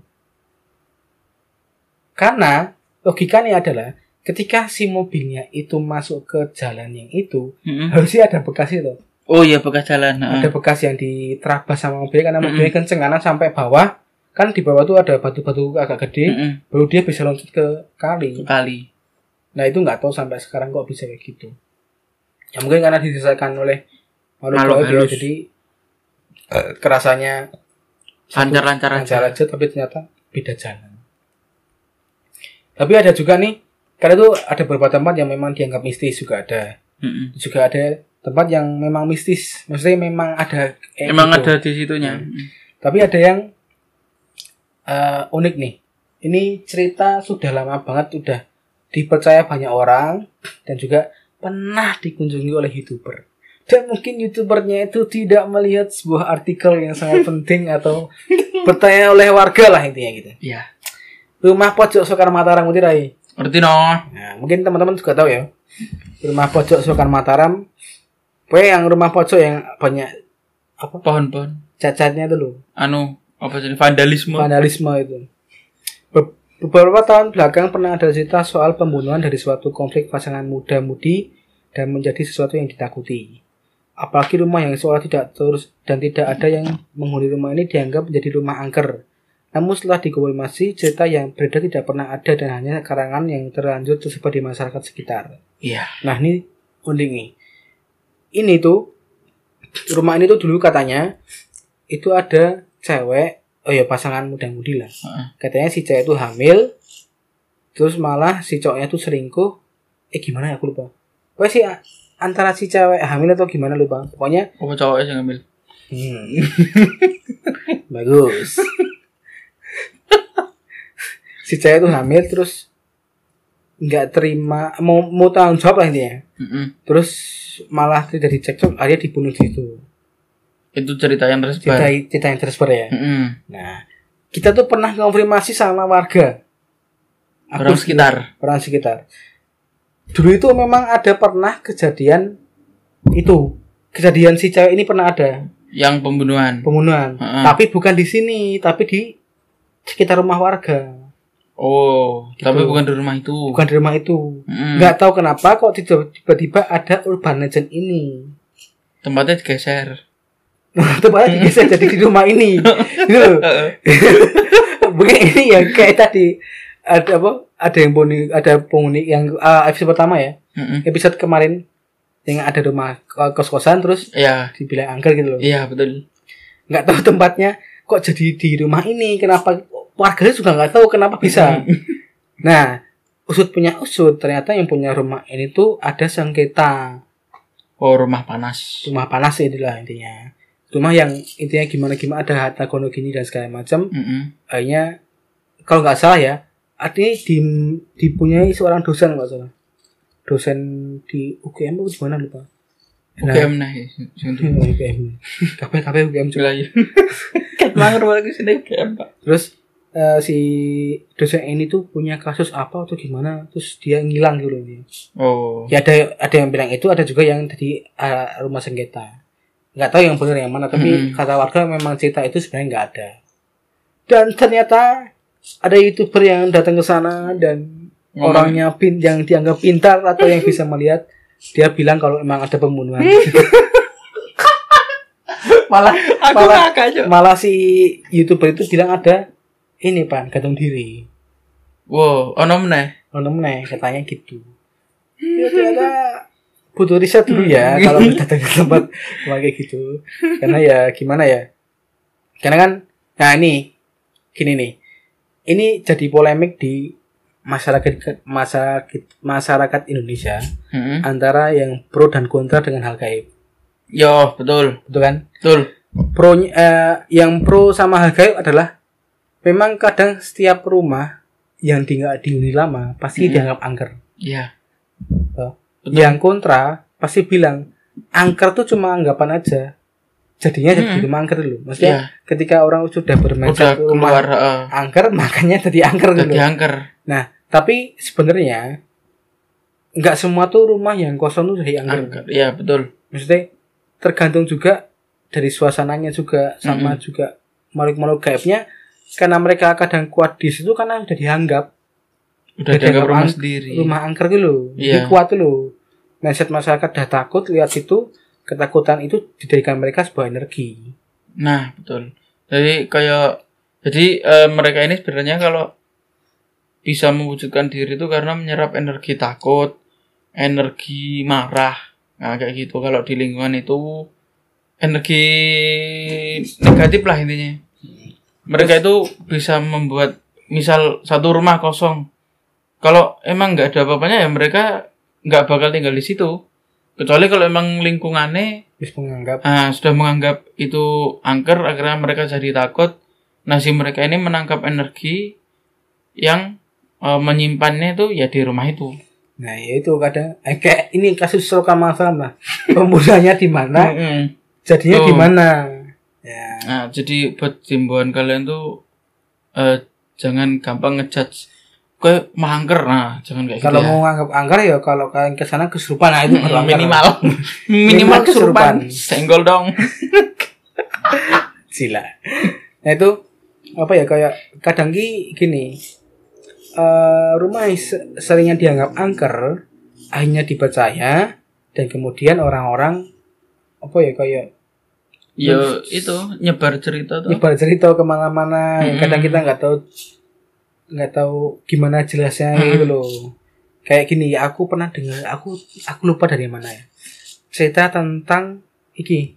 [SPEAKER 2] Karena logikanya adalah ketika si mobilnya itu masuk ke jalan yang itu,
[SPEAKER 1] Mm-mm.
[SPEAKER 2] harusnya ada bekas itu.
[SPEAKER 1] oh iya bekas jalan.
[SPEAKER 2] Ada bekas yang diterabas sama mobilnya karena mobilnya kenceng karena sampai bawah. Kan di bawah tuh ada batu-batu agak gede,
[SPEAKER 1] Mm-mm.
[SPEAKER 2] baru dia bisa loncat ke kali.
[SPEAKER 1] kali
[SPEAKER 2] Nah itu nggak tahu sampai sekarang kok bisa kayak gitu. Ya mungkin karena diselesaikan oleh makhluk
[SPEAKER 1] halus.
[SPEAKER 2] jadi eh, kerasanya
[SPEAKER 1] lancar-lancar
[SPEAKER 2] lancar
[SPEAKER 1] aja
[SPEAKER 2] aja tapi ternyata beda jalan. Tapi ada juga nih, karena itu ada beberapa tempat yang memang dianggap mistis juga ada.
[SPEAKER 1] Mm-mm.
[SPEAKER 2] Juga ada tempat yang memang mistis, maksudnya memang ada. eh,
[SPEAKER 1] emang
[SPEAKER 2] gitu.
[SPEAKER 1] ada di situnya
[SPEAKER 2] Hmm. Tapi ada yang eh, unik nih. Ini cerita sudah lama banget, udah dipercaya banyak orang dan juga pernah dikunjungi oleh youtuber. dan mungkin youtubernya itu tidak melihat sebuah artikel yang sangat penting atau bertanya oleh warga lah intinya gitu
[SPEAKER 1] Iya.
[SPEAKER 2] rumah pojok Soekarno Mataram itu Rai
[SPEAKER 1] Ngerti no?
[SPEAKER 2] nah mungkin teman-teman juga tahu ya. Rumah pojok Soekarno Mataram. Pokoknya yang rumah pojok yang banyak apa?
[SPEAKER 1] Pohon-pohon.
[SPEAKER 2] cacatnya itu loh.
[SPEAKER 1] Anu apa sih vandalisme?
[SPEAKER 2] vandalisme itu. Be- beberapa tahun belakang pernah ada cerita soal pembunuhan dari suatu konflik pasangan muda-mudi dan menjadi sesuatu yang ditakuti. Apalagi rumah yang seolah tidak terus dan tidak ada yang menghuni rumah ini dianggap menjadi rumah angker namun setelah dikonfirmasi cerita yang beredar tidak pernah ada dan hanya karangan yang terlanjur tersebar di masyarakat sekitar
[SPEAKER 1] Iya.
[SPEAKER 2] Nah ini unik nih. Ini tuh rumah ini tuh dulu katanya itu ada cewek, oh ya pasangan muda-mudi lah.
[SPEAKER 1] Heeh.
[SPEAKER 2] Katanya si cewek itu hamil, terus malah si cowoknya tuh selingkuh. Eh gimana ya aku lupa. Pokoknya sih antara si cewek hamil atau gimana lupa. Pokoknya
[SPEAKER 1] Apa cowoknya yang ngambil?
[SPEAKER 2] hmm, bagus. Si cewek tuh hamil terus nggak terima mau mau tanggung jawab lah intinya
[SPEAKER 1] Mm-mm.
[SPEAKER 2] terus malah terjadi cekcok akhirnya dibunuh di situ
[SPEAKER 1] Itu cerita yang
[SPEAKER 2] cerita,
[SPEAKER 1] tersebar.
[SPEAKER 2] cerita yang tersebar ya
[SPEAKER 1] Mm-mm.
[SPEAKER 2] nah kita tuh pernah konfirmasi sama warga
[SPEAKER 1] Orang
[SPEAKER 2] Aku-
[SPEAKER 1] sekitar.
[SPEAKER 2] orang sekitar dulu itu memang ada pernah kejadian itu kejadian si cewek ini pernah ada
[SPEAKER 1] Yang pembunuhan.
[SPEAKER 2] pembunuhan
[SPEAKER 1] Heeh.
[SPEAKER 2] tapi bukan di sini tapi di sekitar rumah warga
[SPEAKER 1] Oh,
[SPEAKER 2] Gitu.
[SPEAKER 1] tapi bukan di rumah itu.
[SPEAKER 2] bukan di rumah itu
[SPEAKER 1] Mm-mm.
[SPEAKER 2] nggak tahu kenapa kok tiba- tiba-tiba ada urban legend ini
[SPEAKER 1] Tempatnya digeser.
[SPEAKER 2] tempatnya digeser jadi di rumah ini gitu. Mungkin ini yang kayak tadi ada apa? Ada yang penghuni, ada penghuni yang uh, episode pertama ya.
[SPEAKER 1] Mm-mm.
[SPEAKER 2] Episode kemarin yang ada rumah uh, kos-kosan terus
[SPEAKER 1] Iya.
[SPEAKER 2] dibilang angker gitu loh.
[SPEAKER 1] Iya, betul.
[SPEAKER 2] Nggak tahu tempatnya kok jadi di rumah ini. Kenapa warganya juga nggak tahu kenapa bisa. Nah, usut punya usut ternyata yang punya rumah ini tuh ada sengketa
[SPEAKER 1] Oh, rumah panas.
[SPEAKER 2] rumah panas inilah intinya. Rumah yang intinya gimana gimana ada harta gono gini dan segala macam.
[SPEAKER 1] Mm-mm.
[SPEAKER 2] akhirnya kalau nggak salah ya artinya di, dipunyai seorang dosen nggak salah dosen di UGM atau gimana lupa Nah,
[SPEAKER 1] UGM nah. ya.
[SPEAKER 2] hmm, UGM kabeh kabeh UGM juga
[SPEAKER 1] ya. Kan mangur banget sini UGM, Pak.
[SPEAKER 2] terus eh, si dosen ini tuh punya kasus apa atau gimana terus dia ngilang gitu loh dia.
[SPEAKER 1] Oh.
[SPEAKER 2] ya ada ada yang bilang itu ada juga yang tadi eh, rumah sengketa nggak tahu yang benar yang mana tapi
[SPEAKER 1] Hmm.
[SPEAKER 2] kata warga memang cerita itu sebenarnya nggak ada dan ternyata ada youtuber yang datang ke sana dan
[SPEAKER 1] Ngomong-
[SPEAKER 2] orangnya pin yang dianggap pintar atau yang bisa melihat dia bilang kalau emang ada pembunuhan malah
[SPEAKER 1] Aku
[SPEAKER 2] malah malah si youtuber itu bilang ada ini pan gantung diri
[SPEAKER 1] Wow, ono meneh.
[SPEAKER 2] ono meneh katanya gitu ya ternyata butuh riset dulu ya kalau datang ke tempat kayak gitu karena ya gimana ya karena kan nah ini gini nih ini jadi polemik di masyarakat masyarakat masyarakat Indonesia
[SPEAKER 1] Mm-mm.
[SPEAKER 2] antara yang pro dan kontra dengan hal gaib
[SPEAKER 1] Yo, betul.
[SPEAKER 2] betul kan
[SPEAKER 1] Betul.
[SPEAKER 2] pro eh, yang pro sama hal gaib adalah memang kadang setiap rumah yang di nggak dihuni lama pasti
[SPEAKER 1] Mm-mm.
[SPEAKER 2] dianggap angker
[SPEAKER 1] Iya. Betul.
[SPEAKER 2] yang kontra pasti bilang angker tuh cuma anggapan aja jadinya jadi
[SPEAKER 1] Mm-mm.
[SPEAKER 2] rumah angker dulu maksudnya
[SPEAKER 1] Iya.
[SPEAKER 2] ketika orang sudah
[SPEAKER 1] Udah
[SPEAKER 2] bermindset rumah
[SPEAKER 1] keluar heeh.
[SPEAKER 2] angker makanya jadi angker
[SPEAKER 1] Udah
[SPEAKER 2] dulu
[SPEAKER 1] diangker.
[SPEAKER 2] nah tapi sebenarnya nggak semua tuh rumah yang kosong tuh jadi angker
[SPEAKER 1] Angker. Iya, betul.
[SPEAKER 2] maksudnya tergantung juga dari suasananya juga sama
[SPEAKER 1] Mm-mm.
[SPEAKER 2] juga makhluk-makhluk gaibnya karena mereka kadang kuat di situ karena udah dianggap
[SPEAKER 1] Udah
[SPEAKER 2] Udah
[SPEAKER 1] dianggap rumah sendiri.
[SPEAKER 2] rumah angker gitu loh
[SPEAKER 1] Iya.
[SPEAKER 2] Jadi kuat tuh loh mindset masyarakat udah takut lihat itu ketakutan itu dijadikan mereka sebuah energi
[SPEAKER 1] Nah, betul. Jadi kayak jadi eh, mereka ini sebenarnya kalau bisa mewujudkan diri itu karena menyerap energi takut, energi marah. Nah, kayak gitu. Kalau di lingkungan itu energi negatif lah intinya. Mereka itu bisa membuat misal satu rumah kosong. Kalau emang nggak ada apa-apanya ya mereka nggak bakal tinggal di situ. Kecuali kalau emang lingkungannya
[SPEAKER 2] menganggap
[SPEAKER 1] Nah, sudah menganggap itu angker, akhirnya mereka jadi takut. Nah, si mereka ini menangkap energi yang eh, menyimpannya itu ya di rumah itu.
[SPEAKER 2] Nah, ya itu kadang eh, kayak ini kasus Soka Masam lah. Di mana? Jadinya di mana? Ya.
[SPEAKER 1] Nah, jadi buat himbauan kalian tuh eh, jangan gampang ngejudge kayak mangker nah jangan kayak
[SPEAKER 2] Kalau
[SPEAKER 1] gitu ya.
[SPEAKER 2] mau nganggap angker ya kalau kalian ke sana kesurupan nah itu baru angker.
[SPEAKER 1] minimal
[SPEAKER 2] Minimal
[SPEAKER 1] minimal
[SPEAKER 2] kesurupan.
[SPEAKER 1] senggol dong
[SPEAKER 2] Sila. Nah itu apa ya kayak kadang ki gini. eh rumah seringnya dianggap angker akhirnya dipercaya dan kemudian orang-orang apa ya kayak
[SPEAKER 1] ya itu nyebar cerita tuh.
[SPEAKER 2] nyebar cerita ke mana-mana yang kadang kita nggak tahu nggak tahu gimana jelasnya
[SPEAKER 1] Mm-mm.
[SPEAKER 2] gitu loh. Kayak gini ya aku pernah dengar aku aku lupa dari mana ya. Cerita tentang iki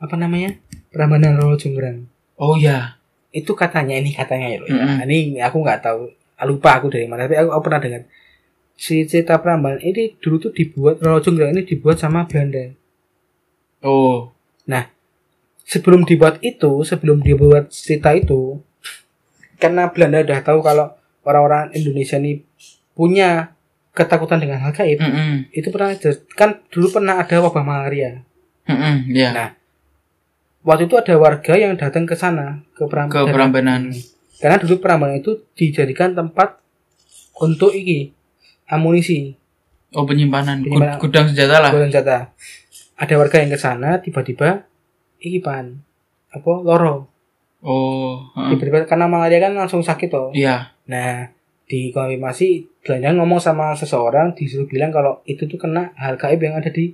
[SPEAKER 2] apa namanya? Prambanan Roro Jonggrang.
[SPEAKER 1] Oh ya
[SPEAKER 2] itu katanya ini katanya ya loh. Ya.
[SPEAKER 1] Mm-mm.
[SPEAKER 2] ini aku nggak tahu lupa aku dari mana tapi aku, aku pernah dengar. Si cerita Prambanan ini dulu tuh dibuat Roro Jonggrang ini dibuat sama Belanda.
[SPEAKER 1] Oh
[SPEAKER 2] sebelum dibuat itu, sebelum dibuat cerita itu, karena Belanda udah tahu kalau orang-orang Indonesia ini punya ketakutan dengan hal gaib,
[SPEAKER 1] Mm-mm.
[SPEAKER 2] itu pernah ter- kan dulu pernah ada wabah malaria.
[SPEAKER 1] Mm-mm, ya
[SPEAKER 2] Nah, Waktu itu ada warga yang datang ke sana ke Prambanan.
[SPEAKER 1] ke Prambanan
[SPEAKER 2] Karena dulu Prambanan itu dijadikan tempat untuk iki amunisi,
[SPEAKER 1] oh penyimpanan
[SPEAKER 2] Penyimpanan.
[SPEAKER 1] gudang senjata lah
[SPEAKER 2] gudang senjata. Ada warga yang ke sana tiba-tiba iki pan apa loro.
[SPEAKER 1] oh.
[SPEAKER 2] Tiba-tiba karena malaria kan langsung sakit toh.
[SPEAKER 1] iya
[SPEAKER 2] Nah, dikonfirmasi Belanda ngomong sama seseorang disuruh bilang kalau itu tuh kena hal gaib yang ada di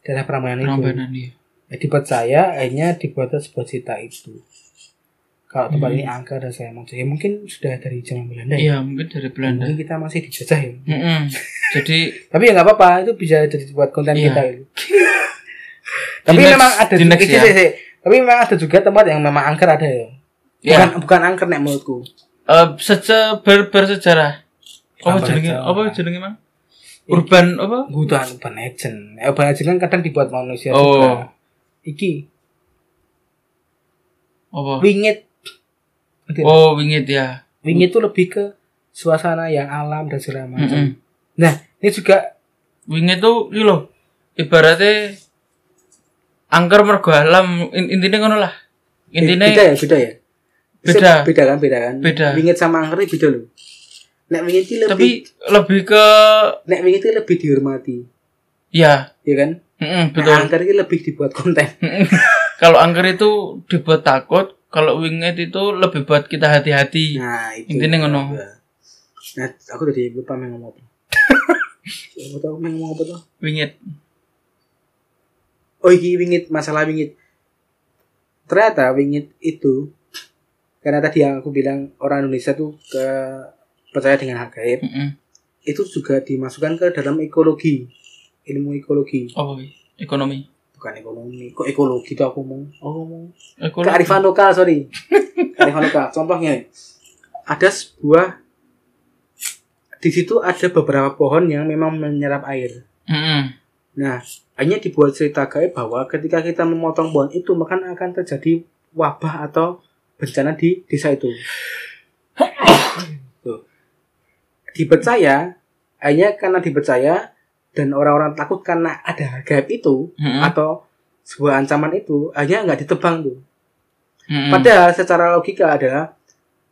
[SPEAKER 2] daerah Prambanan itu.
[SPEAKER 1] Prambanan iya
[SPEAKER 2] Ya, dipercaya akhirnya dibuat sebuah cerita itu. Kalau tempat
[SPEAKER 1] Hmm.
[SPEAKER 2] ini angka dan saya macam ya mungkin sudah dari zaman Belanda ya.
[SPEAKER 1] iya mungkin dari Belanda
[SPEAKER 2] Mungkin kita masih dijajah ya.
[SPEAKER 1] Mm-mm. jadi
[SPEAKER 2] Tapi ya nggak apa-apa, itu bisa jadi buat konten
[SPEAKER 1] Iya.
[SPEAKER 2] kita itu. Tapi
[SPEAKER 1] next-
[SPEAKER 2] memang ada
[SPEAKER 1] di next
[SPEAKER 2] juga,
[SPEAKER 1] ya.
[SPEAKER 2] sih, sih. Tapi memang ada juga tempat yang memang angker ada ya.
[SPEAKER 1] ya
[SPEAKER 2] Bukan bukan angker nek menurutku.
[SPEAKER 1] eh seja ber, bersejarah apa jenenge apa jenenge mang urban apa
[SPEAKER 2] Bukan urban legend. Urban legend kan kadang dibuat manusia
[SPEAKER 1] Oh.
[SPEAKER 2] juga. Iki
[SPEAKER 1] apa
[SPEAKER 2] wingit.
[SPEAKER 1] Oh wingit ya
[SPEAKER 2] Wingit itu lebih ke suasana yang alam dan segala macam.
[SPEAKER 1] Mm-mm.
[SPEAKER 2] Nah, ini juga
[SPEAKER 1] wingit tuh iki lho ibaratnya angker mergo alam In- intinya ngono lah intinya
[SPEAKER 2] beda ya, beda ya.
[SPEAKER 1] Beda.
[SPEAKER 2] Beda kan, beda kan.
[SPEAKER 1] Beda.
[SPEAKER 2] Wingit sama angker beda loh. Nek wingit itu lebih
[SPEAKER 1] tapi lebih ke
[SPEAKER 2] nek wingit itu lebih dihormati,
[SPEAKER 1] ya
[SPEAKER 2] ya kan?
[SPEAKER 1] mm-mm,
[SPEAKER 2] Nek
[SPEAKER 1] betul
[SPEAKER 2] angker itu lebih dibuat konten.
[SPEAKER 1] kalau angker itu dibuat takut kalau wingit itu lebih buat kita hati-hati
[SPEAKER 2] Nah, itu.
[SPEAKER 1] Intinya ngono.
[SPEAKER 2] Nah, aku tadi lupa mau ngomong apa. Aku tahu mau ngomong apa tuh?
[SPEAKER 1] wingit
[SPEAKER 2] Oh, iki wingit, masalah wingit. Ternyata wingit itu karena tadi yang aku bilang orang Indonesia tuh ke percaya dengan hal gaib,
[SPEAKER 1] Mm-mm.
[SPEAKER 2] itu juga dimasukkan ke dalam ekologi. Ilmu ekologi,
[SPEAKER 1] oh ekonomi
[SPEAKER 2] bukan ekonomi. Kok ekologi tuh aku ngomong? Oh, ngomong. Kearifan lokal, sorry. Kearifan lokal. Contohnya, ada sebuah di situ ada beberapa pohon yang memang menyerap air.
[SPEAKER 1] Mm-mm.
[SPEAKER 2] Nah, hanya dibuat cerita gaib bahwa ketika kita memotong pohon itu maka akan terjadi wabah atau bencana di desa itu. Tuh. Dipercaya, hanya karena dipercaya dan orang-orang takut karena ada gaib itu
[SPEAKER 1] Mm-mm.
[SPEAKER 2] atau sebuah ancaman itu hanya nggak ditebang tuh.
[SPEAKER 1] Mm-mm.
[SPEAKER 2] Padahal secara logika adalah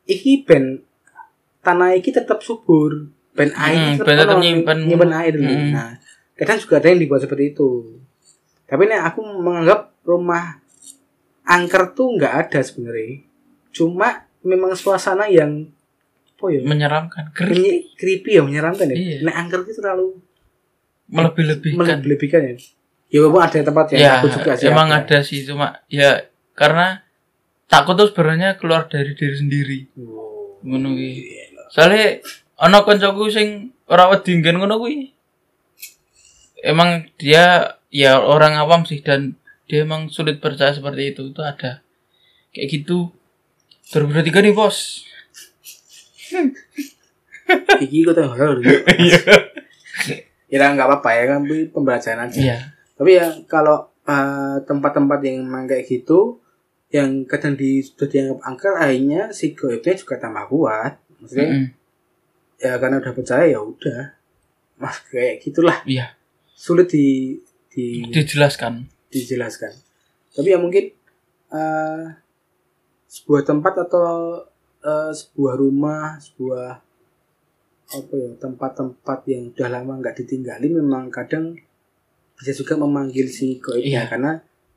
[SPEAKER 2] iki ben tanah iki tetap subur, ben air
[SPEAKER 1] Hmm, tetep
[SPEAKER 2] ono,
[SPEAKER 1] nyimpen.
[SPEAKER 2] nyimpen air.
[SPEAKER 1] Hmm.
[SPEAKER 2] Nah, kadang juga ada yang dibuat seperti itu. Tapi nih aku menganggap rumah angker tuh nggak ada sebenarnya. Cuma memang suasana yang apa ya?
[SPEAKER 1] menyeramkan creepy
[SPEAKER 2] creepy ya menyeramkan ya.
[SPEAKER 1] Iya.
[SPEAKER 2] Nah, angker itu terlalu
[SPEAKER 1] melebih-lebihkan
[SPEAKER 2] melebih-lebihkan ya. Ya walaupun ada tempat yang
[SPEAKER 1] ya
[SPEAKER 2] takut juga sih.
[SPEAKER 1] emang ada sih cuma ya karena takut tuh sebenarnya keluar dari diri sendiri
[SPEAKER 2] Wow.
[SPEAKER 1] ngono kuwi soalnya ana kancaku sing ora wedi nggen ngono kuwi emang dia ya orang awam sih dan dia emang sulit percaya seperti itu itu ada kayak gitu 2023 nih bos
[SPEAKER 2] Iki kok tahu horor. Ya nggak apa-apa ya kan pembelajaran aja.
[SPEAKER 1] iya
[SPEAKER 2] Tapi ya kalau eh, tempat-tempat yang memang kayak gitu yang kadang di sudah dianggap angker akhirnya si goibnya juga tambah kuat. Maksudnya
[SPEAKER 1] Mm-mm.
[SPEAKER 2] ya karena udah percaya ya udah. mas kayak gitulah
[SPEAKER 1] Iya,
[SPEAKER 2] sulit di di
[SPEAKER 1] dijelaskan.
[SPEAKER 2] dijelaskan tapi ya mungkin eh, sebuah tempat atau eh, sebuah rumah sebuah apa ya tempat-tempat yang udah lama nggak ditinggali memang kadang bisa juga memanggil si goibnya
[SPEAKER 1] Iya.
[SPEAKER 2] karena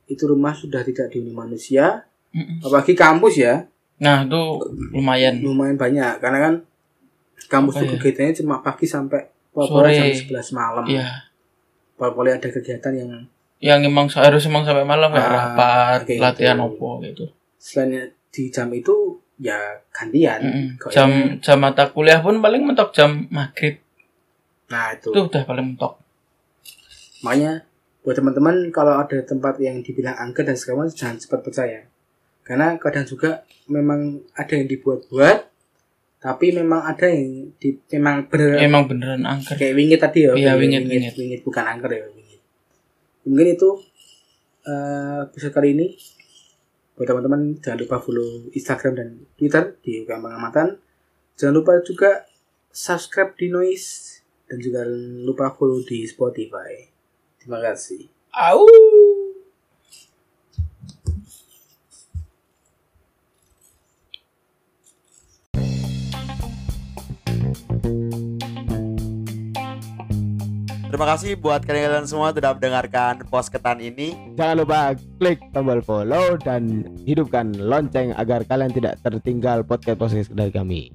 [SPEAKER 2] itu rumah sudah tidak dihuni manusia
[SPEAKER 1] Mm-mm.
[SPEAKER 2] apalagi kampus ya
[SPEAKER 1] Nah, itu lumayan.
[SPEAKER 2] lumayan banyak karena kan kampus itu
[SPEAKER 1] ya?
[SPEAKER 2] kegiatannya cuma pagi sampai
[SPEAKER 1] Sore.
[SPEAKER 2] jam 11 malam
[SPEAKER 1] Iya.
[SPEAKER 2] Boleh ada kegiatan yang
[SPEAKER 1] Yang emang harus emang sampai malam kayak
[SPEAKER 2] Ah,
[SPEAKER 1] rapat,
[SPEAKER 2] kayak
[SPEAKER 1] latihan
[SPEAKER 2] gitu.
[SPEAKER 1] opo gitu.
[SPEAKER 2] selain di jam itu ya gantian
[SPEAKER 1] Mm-mm.
[SPEAKER 2] Kok
[SPEAKER 1] Jam
[SPEAKER 2] ini-
[SPEAKER 1] jam mata kuliah pun paling mentok jam maghrib.
[SPEAKER 2] nah itu
[SPEAKER 1] Itu udah paling mentok.
[SPEAKER 2] makanya buat teman-teman kalau ada tempat yang dibilang angker dan segala macam jangan cepat percaya karena kadang juga memang ada yang dibuat-buat tapi memang ada yang di, memang bener.
[SPEAKER 1] Emang beneran angker.
[SPEAKER 2] kayak wingit tadi ya
[SPEAKER 1] Iya, wingit,
[SPEAKER 2] wingit,
[SPEAKER 1] wingit.
[SPEAKER 2] wingit, bukan angker ya wingit. Mungkin itu eh episode kali ini. Buat teman-teman jangan lupa follow Instagram dan Twitter di UKM Pengamatan. Jangan lupa juga subscribe di Noise. Dan juga lupa follow di Spotify. Terima kasih.
[SPEAKER 1] Au.
[SPEAKER 3] Terima kasih buat kalian semua sudah mendengarkan posketan ini.
[SPEAKER 4] Jangan lupa klik tombol follow dan hidupkan lonceng agar kalian tidak tertinggal podcast-podcast dari kami.